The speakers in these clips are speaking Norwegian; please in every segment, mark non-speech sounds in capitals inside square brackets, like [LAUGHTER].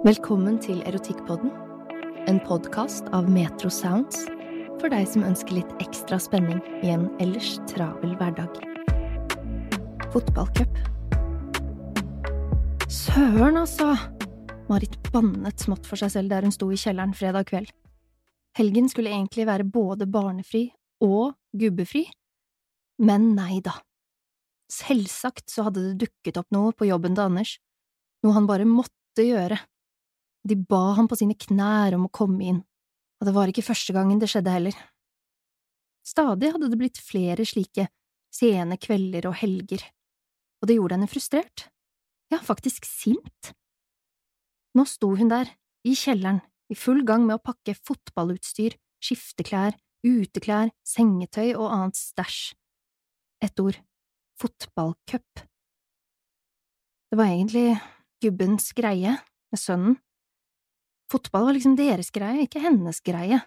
Velkommen til Erotikkpodden, en podkast av Metro Sounds for deg som ønsker litt ekstra spenning i en ellers travel hverdag. Fotballcup. Søren, altså! Marit bannet smått for seg selv der hun sto i kjelleren fredag kveld. Helgen skulle egentlig være både barnefri og gubbefri, men nei da. Selvsagt så hadde det dukket opp noe på jobben til Anders, noe han bare måtte gjøre. De ba ham på sine knær om å komme inn, og det var ikke første gangen det skjedde heller. Stadig hadde det blitt flere slike sene kvelder og helger, og det gjorde henne frustrert, ja, faktisk sint. Nå sto hun der, i kjelleren, i full gang med å pakke fotballutstyr, skifteklær, uteklær, sengetøy og annet stæsj. Et ord, fotballcup. Det var egentlig gubbens greie med sønnen. Fotball var liksom deres greie, ikke hennes greie.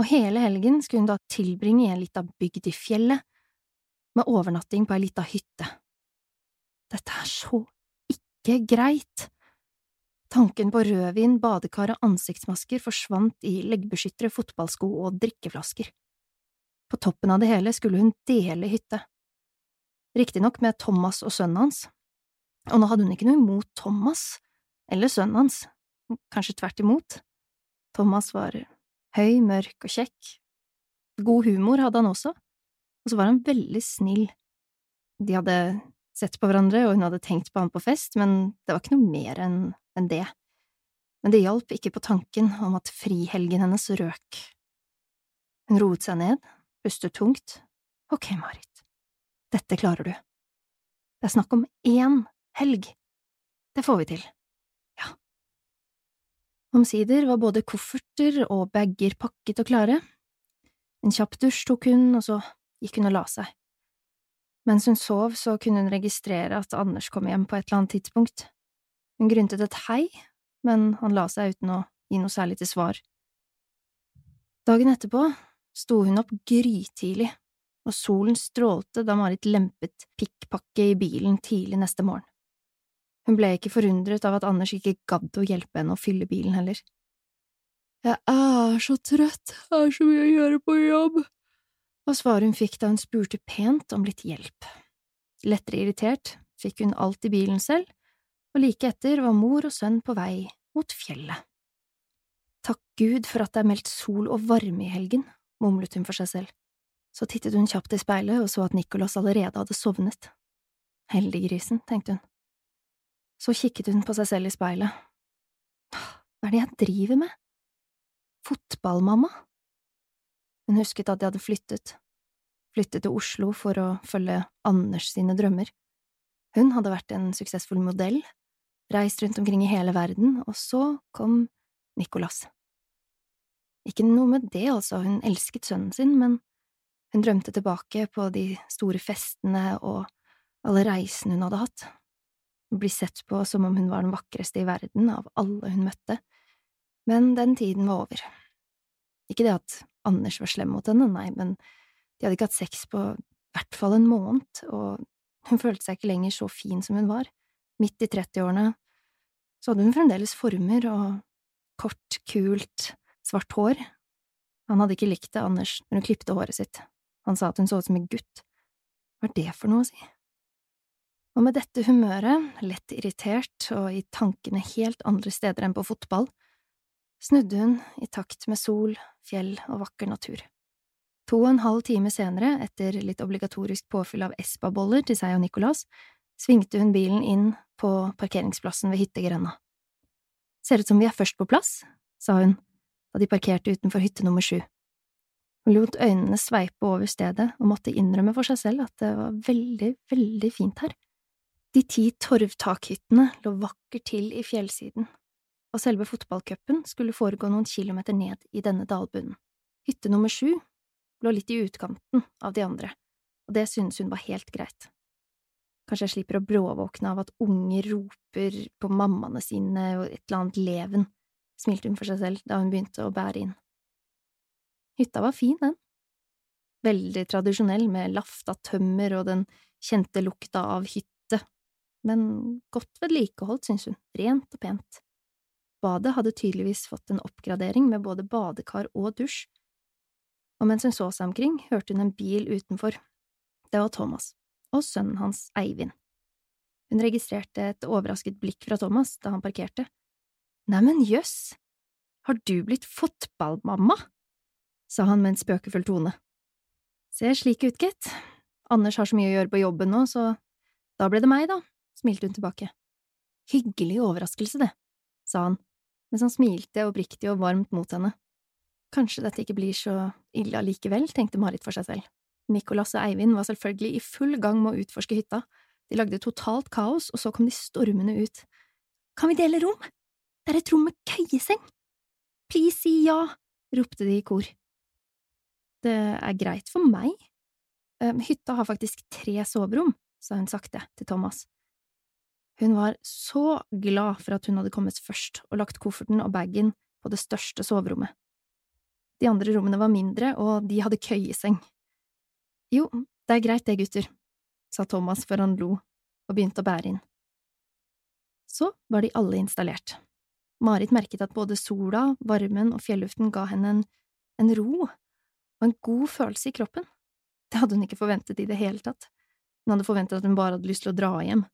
Og hele helgen skulle hun da tilbringe i en lita bygd i fjellet, med overnatting på ei lita hytte. Dette er så ikke greit. Tanken på rødvin, badekar og ansiktsmasker forsvant i leggbeskyttere, fotballsko og drikkeflasker. På toppen av det hele skulle hun dele hytte. Riktignok med Thomas og sønnen hans, og nå hadde hun ikke noe imot Thomas, eller sønnen hans, kanskje tvert imot. Thomas var høy, mørk og kjekk. God humor hadde han også, og så var han veldig snill. De hadde sett på hverandre, og hun hadde tenkt på han på fest, men det var ikke noe mer enn det. Men det hjalp ikke på tanken om at frihelgen hennes røk. Hun roet seg ned, pustet tungt. Ok, Marit, dette klarer du. Det er snakk om én helg. Det får vi til. Omsider var både kofferter og bager pakket og klare. En kjapp dusj tok hun, og så gikk hun og la seg. Mens hun sov, så kunne hun registrere at Anders kom hjem på et eller annet tidspunkt. Hun gryntet et hei, men han la seg uten å gi noe særlig til svar. Dagen etterpå sto hun opp grytidlig, og solen strålte da Marit lempet pikkpakket i bilen tidlig neste morgen. Hun ble ikke forundret av at Anders ikke gadd å hjelpe henne å fylle bilen heller. Jeg er så trøtt, det er så mye å gjøre på jobb, var svaret hun fikk da hun spurte pent om litt hjelp. Lettere irritert fikk hun alt i bilen selv, og like etter var mor og sønn på vei mot fjellet. Takk Gud for at det er meldt sol og varme i helgen, mumlet hun for seg selv. Så tittet hun kjapt i speilet og så at Nicholas allerede hadde sovnet. Heldiggrisen, tenkte hun. Så kikket hun på seg selv i speilet. Hva er det jeg driver med? Fotballmamma? Hun husket at de hadde flyttet, flyttet til Oslo for å følge Anders sine drømmer. Hun hadde vært en suksessfull modell, reist rundt omkring i hele verden, og så kom Nicolas. Ikke noe med det, altså, hun elsket sønnen sin, men hun drømte tilbake på de store festene og alle reisene hun hadde hatt. Bli sett på som om hun var den vakreste i verden av alle hun møtte, men den tiden var over. Ikke det at Anders var slem mot henne, nei, men de hadde ikke hatt sex på hvert fall en måned, og hun følte seg ikke lenger så fin som hun var. Midt i trettiårene så hadde hun fremdeles former og kort, kult, svart hår. Han hadde ikke likt det, Anders, når hun klipte håret sitt. Han sa at hun så ut som en gutt. Hva er det for noe å si? Og med dette humøret, lett irritert og i tankene helt andre steder enn på fotball, snudde hun i takt med sol, fjell og vakker natur. To og en halv time senere, etter litt obligatorisk påfyll av Espa-boller til seg og Nicolas, svingte hun bilen inn på parkeringsplassen ved hyttegrenda. Ser ut som vi er først på plass, sa hun da de parkerte utenfor hytte nummer sju. Hun lot øynene sveipe over stedet og måtte innrømme for seg selv at det var veldig, veldig fint her. De ti torvtakhyttene lå vakkert til i fjellsiden, og selve fotballcupen skulle foregå noen kilometer ned i denne dalbunnen. Hytte nummer sju lå litt i utkanten av de andre, og det syntes hun var helt greit. Kanskje jeg slipper å bråvåkne av at unger roper på mammaene sine og et eller annet leven, smilte hun for seg selv da hun begynte å bære inn. Hytta var fin, den. Veldig tradisjonell med lafta tømmer og den kjente lukta av hytte, men godt vedlikeholdt, synes hun, rent og pent. Badet hadde tydeligvis fått en oppgradering med både badekar og dusj, og mens hun så seg omkring, hørte hun en bil utenfor. Det var Thomas, og sønnen hans Eivind. Hun registrerte et overrasket blikk fra Thomas da han parkerte. Neimen, jøss, har du blitt fotballmamma? sa han med en spøkefull tone. Ser slik ut, gitt. Anders har så mye å gjøre på jobben nå, så da ble det meg, da, smilte hun tilbake. Hyggelig overraskelse, det, sa han, mens han smilte oppriktig og varmt mot henne. Kanskje dette ikke blir så ille allikevel, tenkte Marit for seg selv. Nicolas og Eivind var selvfølgelig i full gang med å utforske hytta. De lagde totalt kaos, og så kom de stormende ut. Kan vi dele rom? Det er et rom med køyeseng! Please si ja! ropte de i kor. Det er greit for meg. Ehm, hytta har faktisk tre soverom, sa hun sakte til Thomas. Hun var så glad for at hun hadde kommet først og lagt kofferten og bagen på det største soverommet. De andre rommene var mindre, og de hadde køyeseng. Jo, det er greit det, gutter, sa Thomas før han lo og begynte å bære inn. Så var de alle installert. Marit merket at både sola, varmen og fjelluften ga henne en, en ro og en god følelse i kroppen. Det hadde hun ikke forventet i det hele tatt. Hun hadde forventet at hun bare hadde lyst til å dra hjem.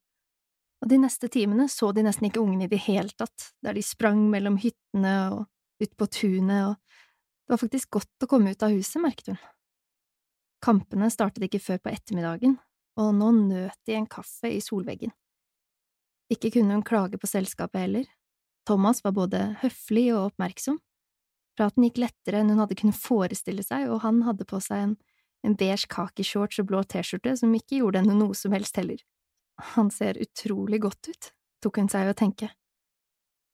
Og de neste timene så de nesten ikke ungene i det hele tatt, der de sprang mellom hyttene og ut på tunet, og det var faktisk godt å komme ut av huset, merket hun. Kampene startet ikke før på ettermiddagen, og nå nøt de en kaffe i solveggen. Ikke kunne hun klage på selskapet heller. Thomas var både høflig og oppmerksom, Praten gikk lettere enn hun hadde kunnet forestille seg, og han hadde på seg en, en beige kakishorts og blå T-skjorte som ikke gjorde henne noe som helst heller. Han ser utrolig godt ut, tok hun seg å tenke.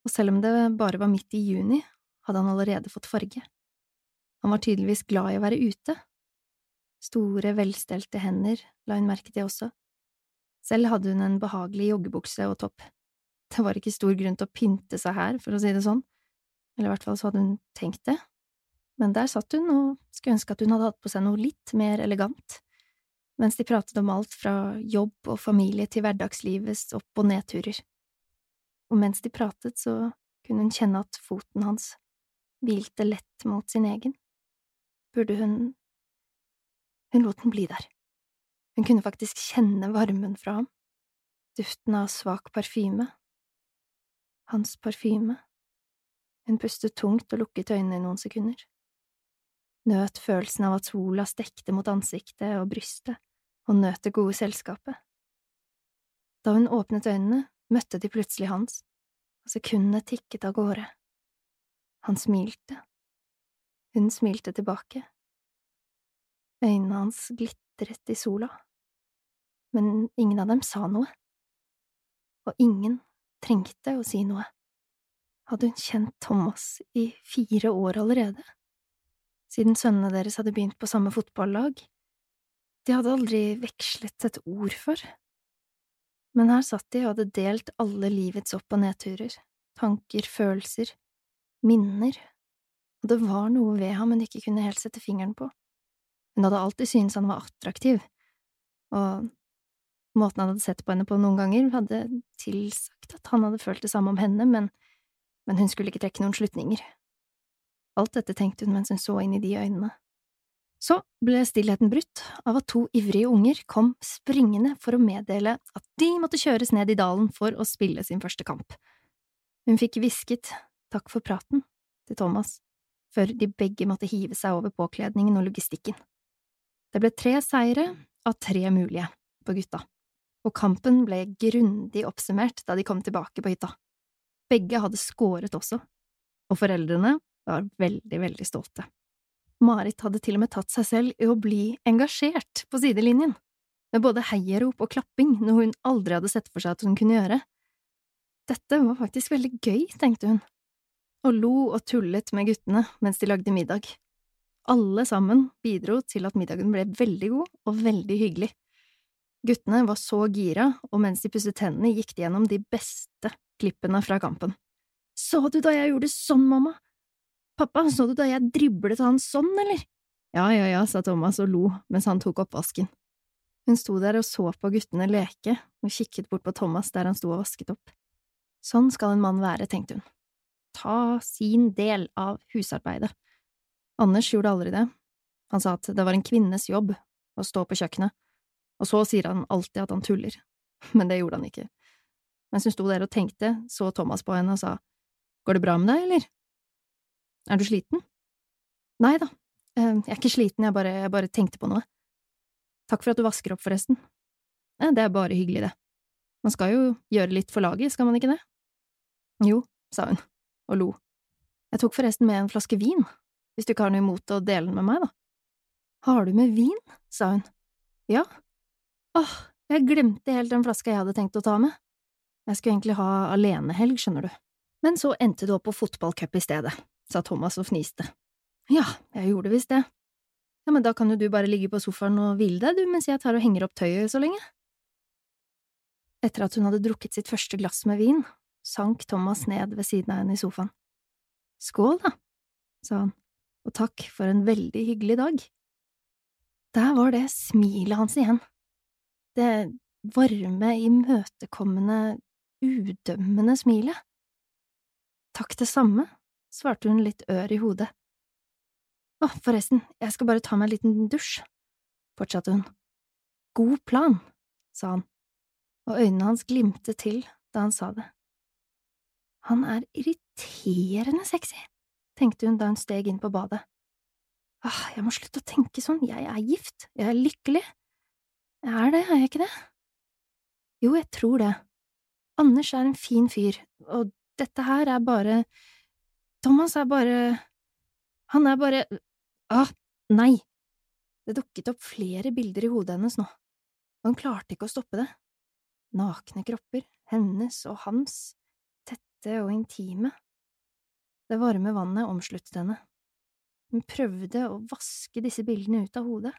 Og selv om det bare var midt i juni, hadde han allerede fått farge. Han var tydeligvis glad i å være ute. Store, velstelte hender, la hun merke til også. Selv hadde hun en behagelig joggebukse og topp. Det var ikke stor grunn til å pynte seg her, for å si det sånn. Eller i hvert fall så hadde hun tenkt det. Men der satt hun og skulle ønske at hun hadde hatt på seg noe litt mer elegant, mens de pratet om alt fra jobb og familie til hverdagslivets opp- og nedturer. Og mens de pratet, så kunne hun kjenne at foten hans hvilte lett mot sin egen. Burde hun… Hun lot den bli der. Hun kunne faktisk kjenne varmen fra ham, duften av svak parfyme. Hans parfyme. Hun pustet tungt og lukket øynene i noen sekunder. Nøt følelsen av at sola stekte mot ansiktet og brystet, og nøt det gode selskapet. Da hun åpnet øynene, møtte de plutselig hans, og sekundene tikket av gårde. Han smilte. Hun smilte tilbake. Øynene hans glitret i sola, men ingen av dem sa noe, og ingen trengte å si noe hadde hun kjent Thomas i fire år allerede, siden sønnene deres hadde begynt på samme fotballag. De hadde aldri vekslet et ord før. Men her satt de og hadde delt alle livets opp- og nedturer, tanker, følelser, minner, og det var noe ved ham hun ikke kunne helt sette fingeren på. Hun hadde alltid syntes han var attraktiv, og måten han hadde sett på henne på noen ganger, hadde tilsagt at han hadde følt det samme om henne, men, men hun skulle ikke trekke noen slutninger. Alt dette tenkte hun mens hun så inn i de øynene. Så ble stillheten brutt av at to ivrige unger kom springende for å meddele at de måtte kjøres ned i dalen for å spille sin første kamp. Hun fikk hvisket takk for praten til Thomas, før de begge måtte hive seg over påkledningen og logistikken. Det ble tre seire av tre mulige på gutta, og kampen ble grundig oppsummert da de kom tilbake på hytta. Begge hadde skåret også, og foreldrene var veldig, veldig stolte. Marit hadde til og med tatt seg selv i å bli engasjert på sidelinjen, med både heiarop og klapping, noe hun aldri hadde sett for seg at hun kunne gjøre. Dette var faktisk veldig gøy, tenkte hun, og lo og tullet med guttene mens de lagde middag. Alle sammen bidro til at middagen ble veldig god og veldig hyggelig. Guttene var så gira, og mens de pusset tennene, gikk de gjennom de beste klippene fra kampen. Så du da jeg gjorde sånn, mamma? Pappa, så du da jeg driblet han sånn, eller? Ja, ja, ja, sa Thomas og lo mens han tok oppvasken. Hun sto der og så på guttene leke og kikket bort på Thomas der han sto og vasket opp. Sånn skal en mann være, tenkte hun. Ta sin del av husarbeidet. Anders gjorde aldri det. Han sa at det var en kvinnes jobb å stå på kjøkkenet, og så sier han alltid at han tuller, [LAUGHS] men det gjorde han ikke. Mens hun sto der og tenkte, så Thomas på henne og sa, Går det bra med deg, eller? Er du sliten? Nei da, eh, jeg er ikke sliten, jeg bare, jeg bare tenkte på noe. Takk for at du vasker opp, forresten. Det er bare hyggelig, det. Man skal jo gjøre litt for laget, skal man ikke det? Jo, sa hun, og lo. Jeg tok forresten med en flaske vin, hvis du ikke har noe imot å dele den med meg, da. Har du med vin? sa hun. Ja. Åh, jeg glemte helt den flaska jeg hadde tenkt å ta med. Jeg skulle egentlig ha alenehelg, skjønner du. Men så endte det opp på fotballcup i stedet sa Thomas og fniste. Ja, jeg gjorde visst det. Ja, men da kan jo du bare ligge på sofaen og hvile deg, du, mens jeg tar og henger opp tøyet så lenge. Etter at hun hadde drukket sitt første glass med vin, sank Thomas ned ved siden av henne i sofaen. Skål, da, sa han, og takk for en veldig hyggelig dag. Der var det smilet hans igjen, det varme, imøtekommende, udømmende smilet. Takk det samme, svarte hun litt ør i hodet. Å, forresten, jeg skal bare ta meg en liten dusj, fortsatte hun. God plan, sa han, og øynene hans glimtet til da han sa det. Han er irriterende sexy, tenkte hun da hun steg inn på badet. Åh, jeg må slutte å tenke sånn, jeg er gift, jeg er lykkelig. Jeg er det, er jeg ikke det? Jo, jeg tror det. Anders er en fin fyr, og dette her er bare Thomas er bare… Han er bare… Ah, nei! Det dukket opp flere bilder i hodet hennes nå, og hun klarte ikke å stoppe det. Nakne kropper, hennes og hans, tette og intime. Det varme vannet omsluttet henne. Hun prøvde å vaske disse bildene ut av hodet.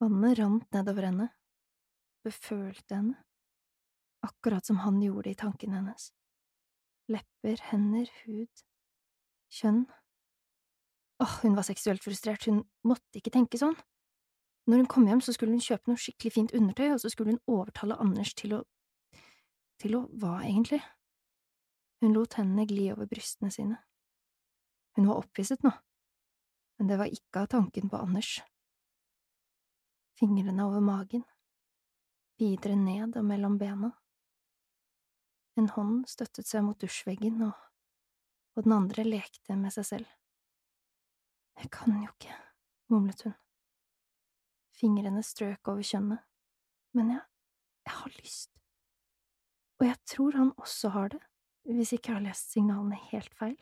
Vannet rant nedover henne, befølte henne, akkurat som han gjorde i tankene hennes. Lepper, hender, hud, Kjønn. Åh, hun var seksuelt frustrert, hun måtte ikke tenke sånn. Når hun kom hjem, så skulle hun kjøpe noe skikkelig fint undertøy, og så skulle hun overtale Anders til å… til å hva, egentlig? Hun lot hendene gli over brystene sine. Hun var opphisset nå, men det var ikke av tanken på Anders. Fingrene over magen, videre ned og mellom bena. En hånd støttet seg mot dusjveggen og og den andre lekte med seg selv. Jeg kan jo ikke, mumlet hun. Fingrene strøk over kjønnet, men jeg, jeg har lyst. Og jeg tror han også har det, hvis ikke jeg har lest signalene helt feil.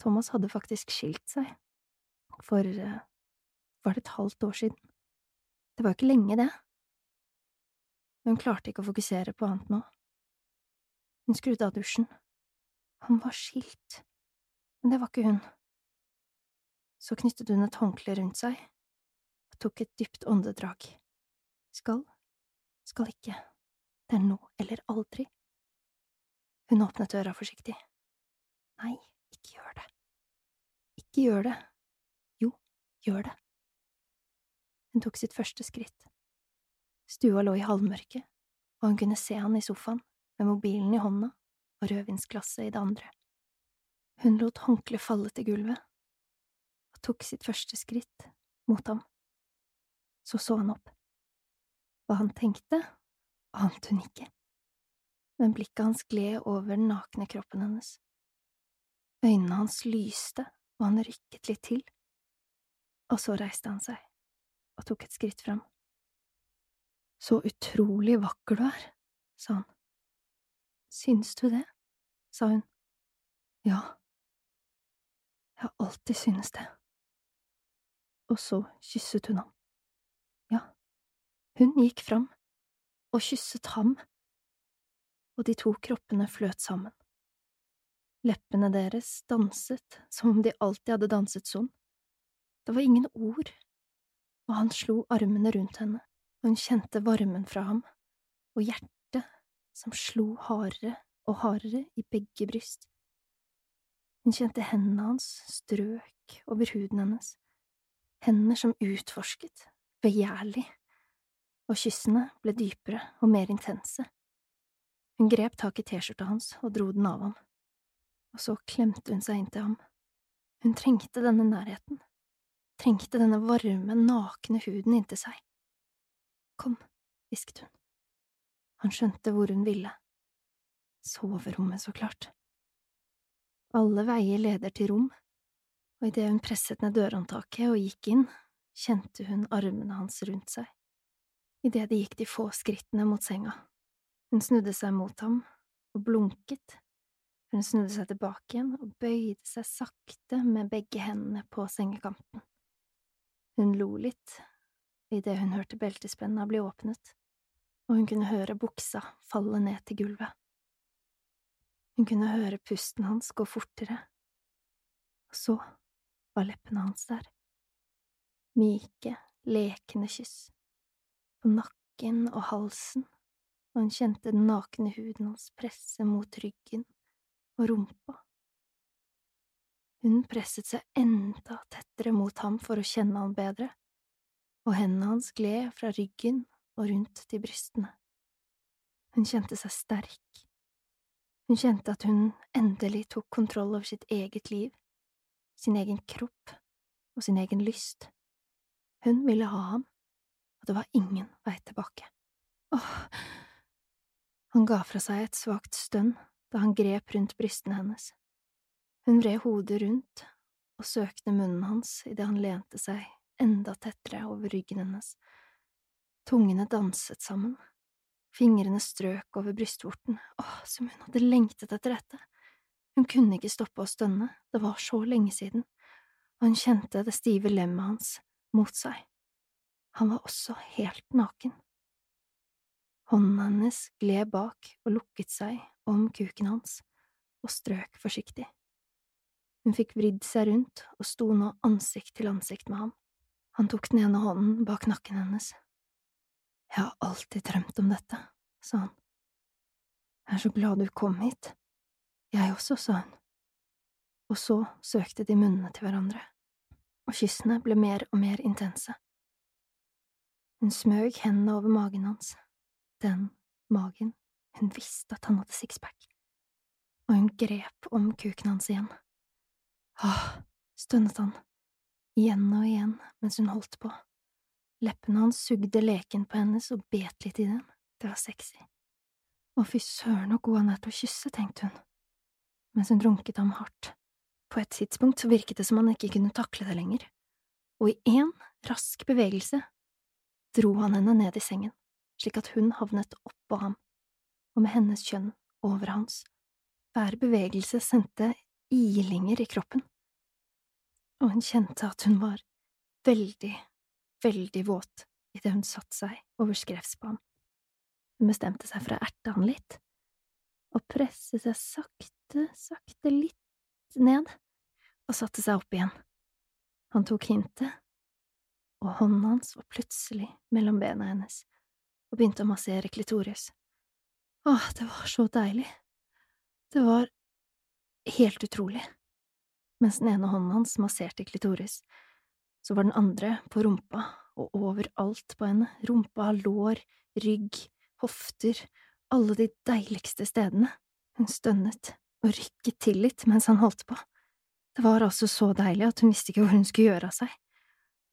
Thomas hadde faktisk skilt seg, for uh, var det et halvt år siden? Det var jo ikke lenge, det. Hun klarte ikke å fokusere på annet nå. Hun skrudde av dusjen han var skilt, men det var ikke hun. Så knyttet hun et håndkle rundt seg og tok et dypt åndedrag. Skal, skal ikke, Det er nå eller aldri. Hun åpnet døra forsiktig. Nei, ikke gjør det. Ikke gjør det. Jo, gjør det. Hun tok sitt første skritt. Stua lå i halvmørket, og han kunne se han i sofaen, med mobilen i hånda og rødvinsglasset i det andre. Hun lot håndkleet falle til gulvet og tok sitt første skritt mot ham. Så så han opp. Hva han tenkte, ante hun ikke, men blikket hans gled over den nakne kroppen hennes. Øynene hans lyste, og han rykket litt til, og så reiste han seg og tok et skritt fram. Så utrolig vakker du er, sa han. Syns du det? Sa hun. Ja, jeg har alltid synes det. Og så kysset hun ham. Ja, hun gikk fram og kysset ham, og de to kroppene fløt sammen. Leppene deres danset som om de alltid hadde danset sånn. Det var ingen ord, og han slo armene rundt henne, og hun kjente varmen fra ham, og hjertet som slo hardere og hardere i begge bryst. Hun kjente hendene hans strøk over huden hennes, hender som utforsket, begjærlig, og kyssene ble dypere og mer intense. Hun grep tak i T-skjorta hans og dro den av ham, og så klemte hun seg inntil ham. Hun trengte denne nærheten, trengte denne varme, nakne huden inntil seg. Kom, hvisket hun. Han skjønte hvor hun ville. Soverommet, så klart. Alle veier leder til rom, og idet hun presset ned dørhåndtaket og gikk inn, kjente hun armene hans rundt seg, idet de gikk de få skrittene mot senga. Hun snudde seg mot ham og blunket, hun snudde seg tilbake igjen og bøyde seg sakte med begge hendene på sengekanten. Hun lo litt idet hun hørte beltespenna bli åpnet og hun kunne høre buksa falle ned til gulvet. Hun kunne høre pusten hans gå fortere, og så var leppene hans der. Myke, lekende kyss, på nakken og halsen, og hun kjente den nakne huden hans presse mot ryggen og rumpa. Hun presset seg enda tettere mot ham for å kjenne ham bedre, og hendene hans gled fra ryggen og rundt til brystene. Hun kjente seg sterk. Hun kjente at hun endelig tok kontroll over sitt eget liv, sin egen kropp og sin egen lyst. Hun ville ha ham, og det var ingen vei tilbake. Åh… Han ga fra seg et svakt stønn da han grep rundt brystene hennes. Hun vred hodet rundt og søkte munnen hans idet han lente seg enda tettere over ryggen hennes Tungene danset sammen. Fingrene strøk over brystvorten, åh, som hun hadde lengtet etter dette. Hun kunne ikke stoppe å stønne, det var så lenge siden, og hun kjente det stive lemmet hans mot seg. Han var også helt naken. Hånden hennes gled bak og lukket seg om kuken hans og strøk forsiktig. Hun fikk vridd seg rundt og sto nå ansikt til ansikt med ham. Han tok den ene hånden bak nakken hennes jeg har alltid drømt om dette, sa han. Jeg er så glad du kom hit. Jeg også, sa hun. Og så søkte de munnene til hverandre, og kyssene ble mer og mer intense. Hun smøg hendene over magen hans, den magen hun visste at han hadde sixpack, og hun grep om kuken hans igjen. Åh, stønnet han, igjen og igjen mens hun holdt på. Leppene hans sugde leken på hennes og bet litt i den, det var sexy. Å, fy søren, så god han er til å kysse, tenkte hun, mens hun runket ham hardt. På et tidspunkt virket det som han ikke kunne takle det lenger, og i én rask bevegelse dro han henne ned i sengen, slik at hun havnet oppå ham, og med hennes kjønn over hans. Hver bevegelse sendte ilinger i kroppen, og hun kjente at hun var veldig veldig våt idet hun satte seg over skrevs på ham. Hun bestemte seg for å erte han litt, og presse seg sakte, sakte litt ned, og satte seg opp igjen. Han tok hintet, og hånden hans var plutselig mellom bena hennes og begynte å massere klitoris. Åh, det var så deilig. Det var helt utrolig. Mens den ene hånden hans masserte klitoris, så var den andre på rumpa og overalt på henne, rumpa, lår, rygg, hofter, alle de deiligste stedene. Hun stønnet og rykket til litt mens han holdt på. Det var altså så deilig at hun visste ikke hvor hun skulle gjøre av seg,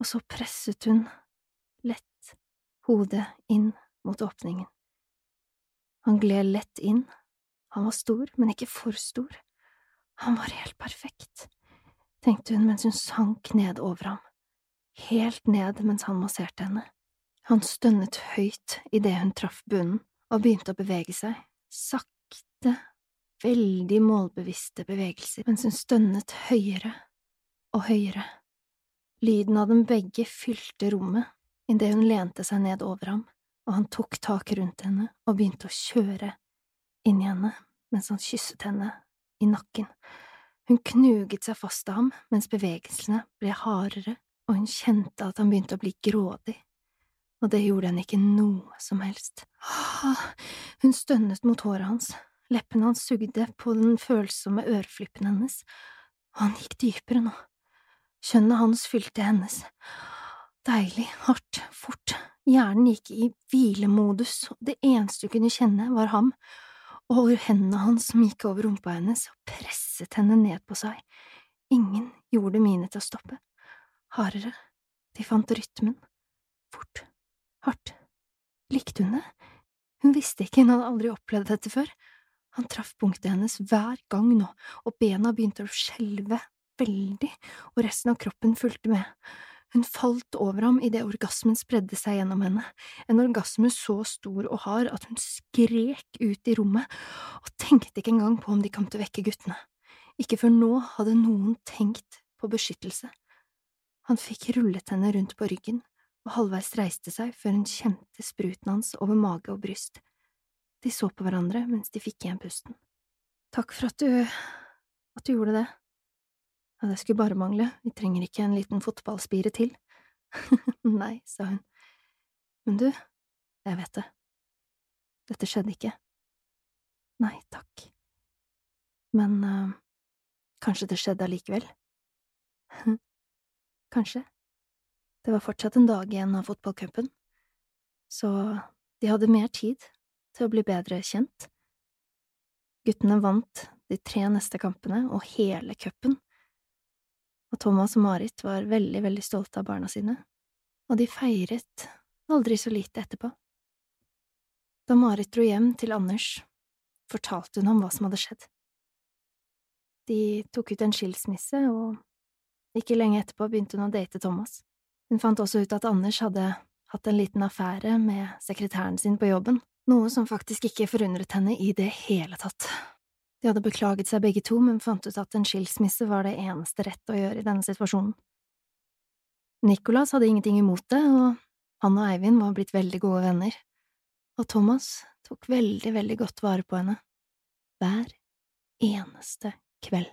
og så presset hun lett hodet inn mot åpningen. Han gled lett inn, han var stor, men ikke for stor, han var helt perfekt, tenkte hun mens hun sank ned over ham, helt ned mens han masserte henne. Han stønnet høyt idet hun traff bunnen og begynte å bevege seg, sakte, veldig målbevisste bevegelser mens hun stønnet høyere og høyere. Lyden av dem begge fylte rommet idet hun lente seg ned over ham og han tok tak rundt henne og begynte å kjøre inn i henne mens han kysset henne i nakken. Hun knuget seg fast av ham mens bevegelsene ble hardere, og hun kjente at han begynte å bli grådig, og det gjorde henne ikke noe som helst. Hun stønnet mot håret hans, leppene hans sugde på den følsomme øreflippen hennes, og han gikk dypere nå. Kjønnet hans fylte hennes. Deilig, hardt, fort, Hjernen gikk i hvilemodus, og det eneste du kunne kjenne, var ham, og hendene hans som gikk over rumpa hennes og presset henne ned på seg. Ingen gjorde mine til å stoppe. Hardere, de fant rytmen. Fort, hardt. Likte hun det? Hun visste ikke, hun hadde aldri opplevd dette før. Han traff punktet hennes hver gang nå, og bena begynte å skjelve veldig, og resten av kroppen fulgte med. Hun falt over ham idet orgasmen spredde seg gjennom henne, en orgasme så stor og hard at hun skrek ut i rommet og tenkte ikke engang på om de kom til å vekke guttene. Ikke før nå hadde noen tenkt på beskyttelse. Han fikk rullet henne rundt på ryggen og halvveis reiste seg før hun kjente spruten hans over mage og bryst. De så på hverandre mens de fikk igjen pusten. Takk for at du… at du gjorde det. Ja, det skulle bare mangle, vi trenger ikke en liten fotballspire til. [LAUGHS] Nei, sa hun. Men du, jeg vet det. Dette skjedde ikke. Nei takk. Men uh, kanskje det skjedde allikevel? [LAUGHS] kanskje. Det var fortsatt en dag igjen av fotballcupen, så de hadde mer tid til å bli bedre kjent. Guttene vant de tre neste kampene og hele cupen og Thomas og Marit var veldig, veldig stolte av barna sine, og de feiret aldri så lite etterpå. Da Marit dro hjem til Anders, fortalte hun ham hva som hadde skjedd. De tok ut en skilsmisse, og ikke lenge etterpå begynte hun å date Thomas. Hun fant også ut at Anders hadde hatt en liten affære med sekretæren sin på jobben, noe som faktisk ikke forundret henne i det hele tatt. De hadde beklaget seg begge to, men fant ut at en skilsmisse var det eneste rette å gjøre i denne situasjonen. Nicholas hadde ingenting imot det, og han og Eivind var blitt veldig gode venner, og Thomas tok veldig, veldig godt vare på henne, hver eneste kveld.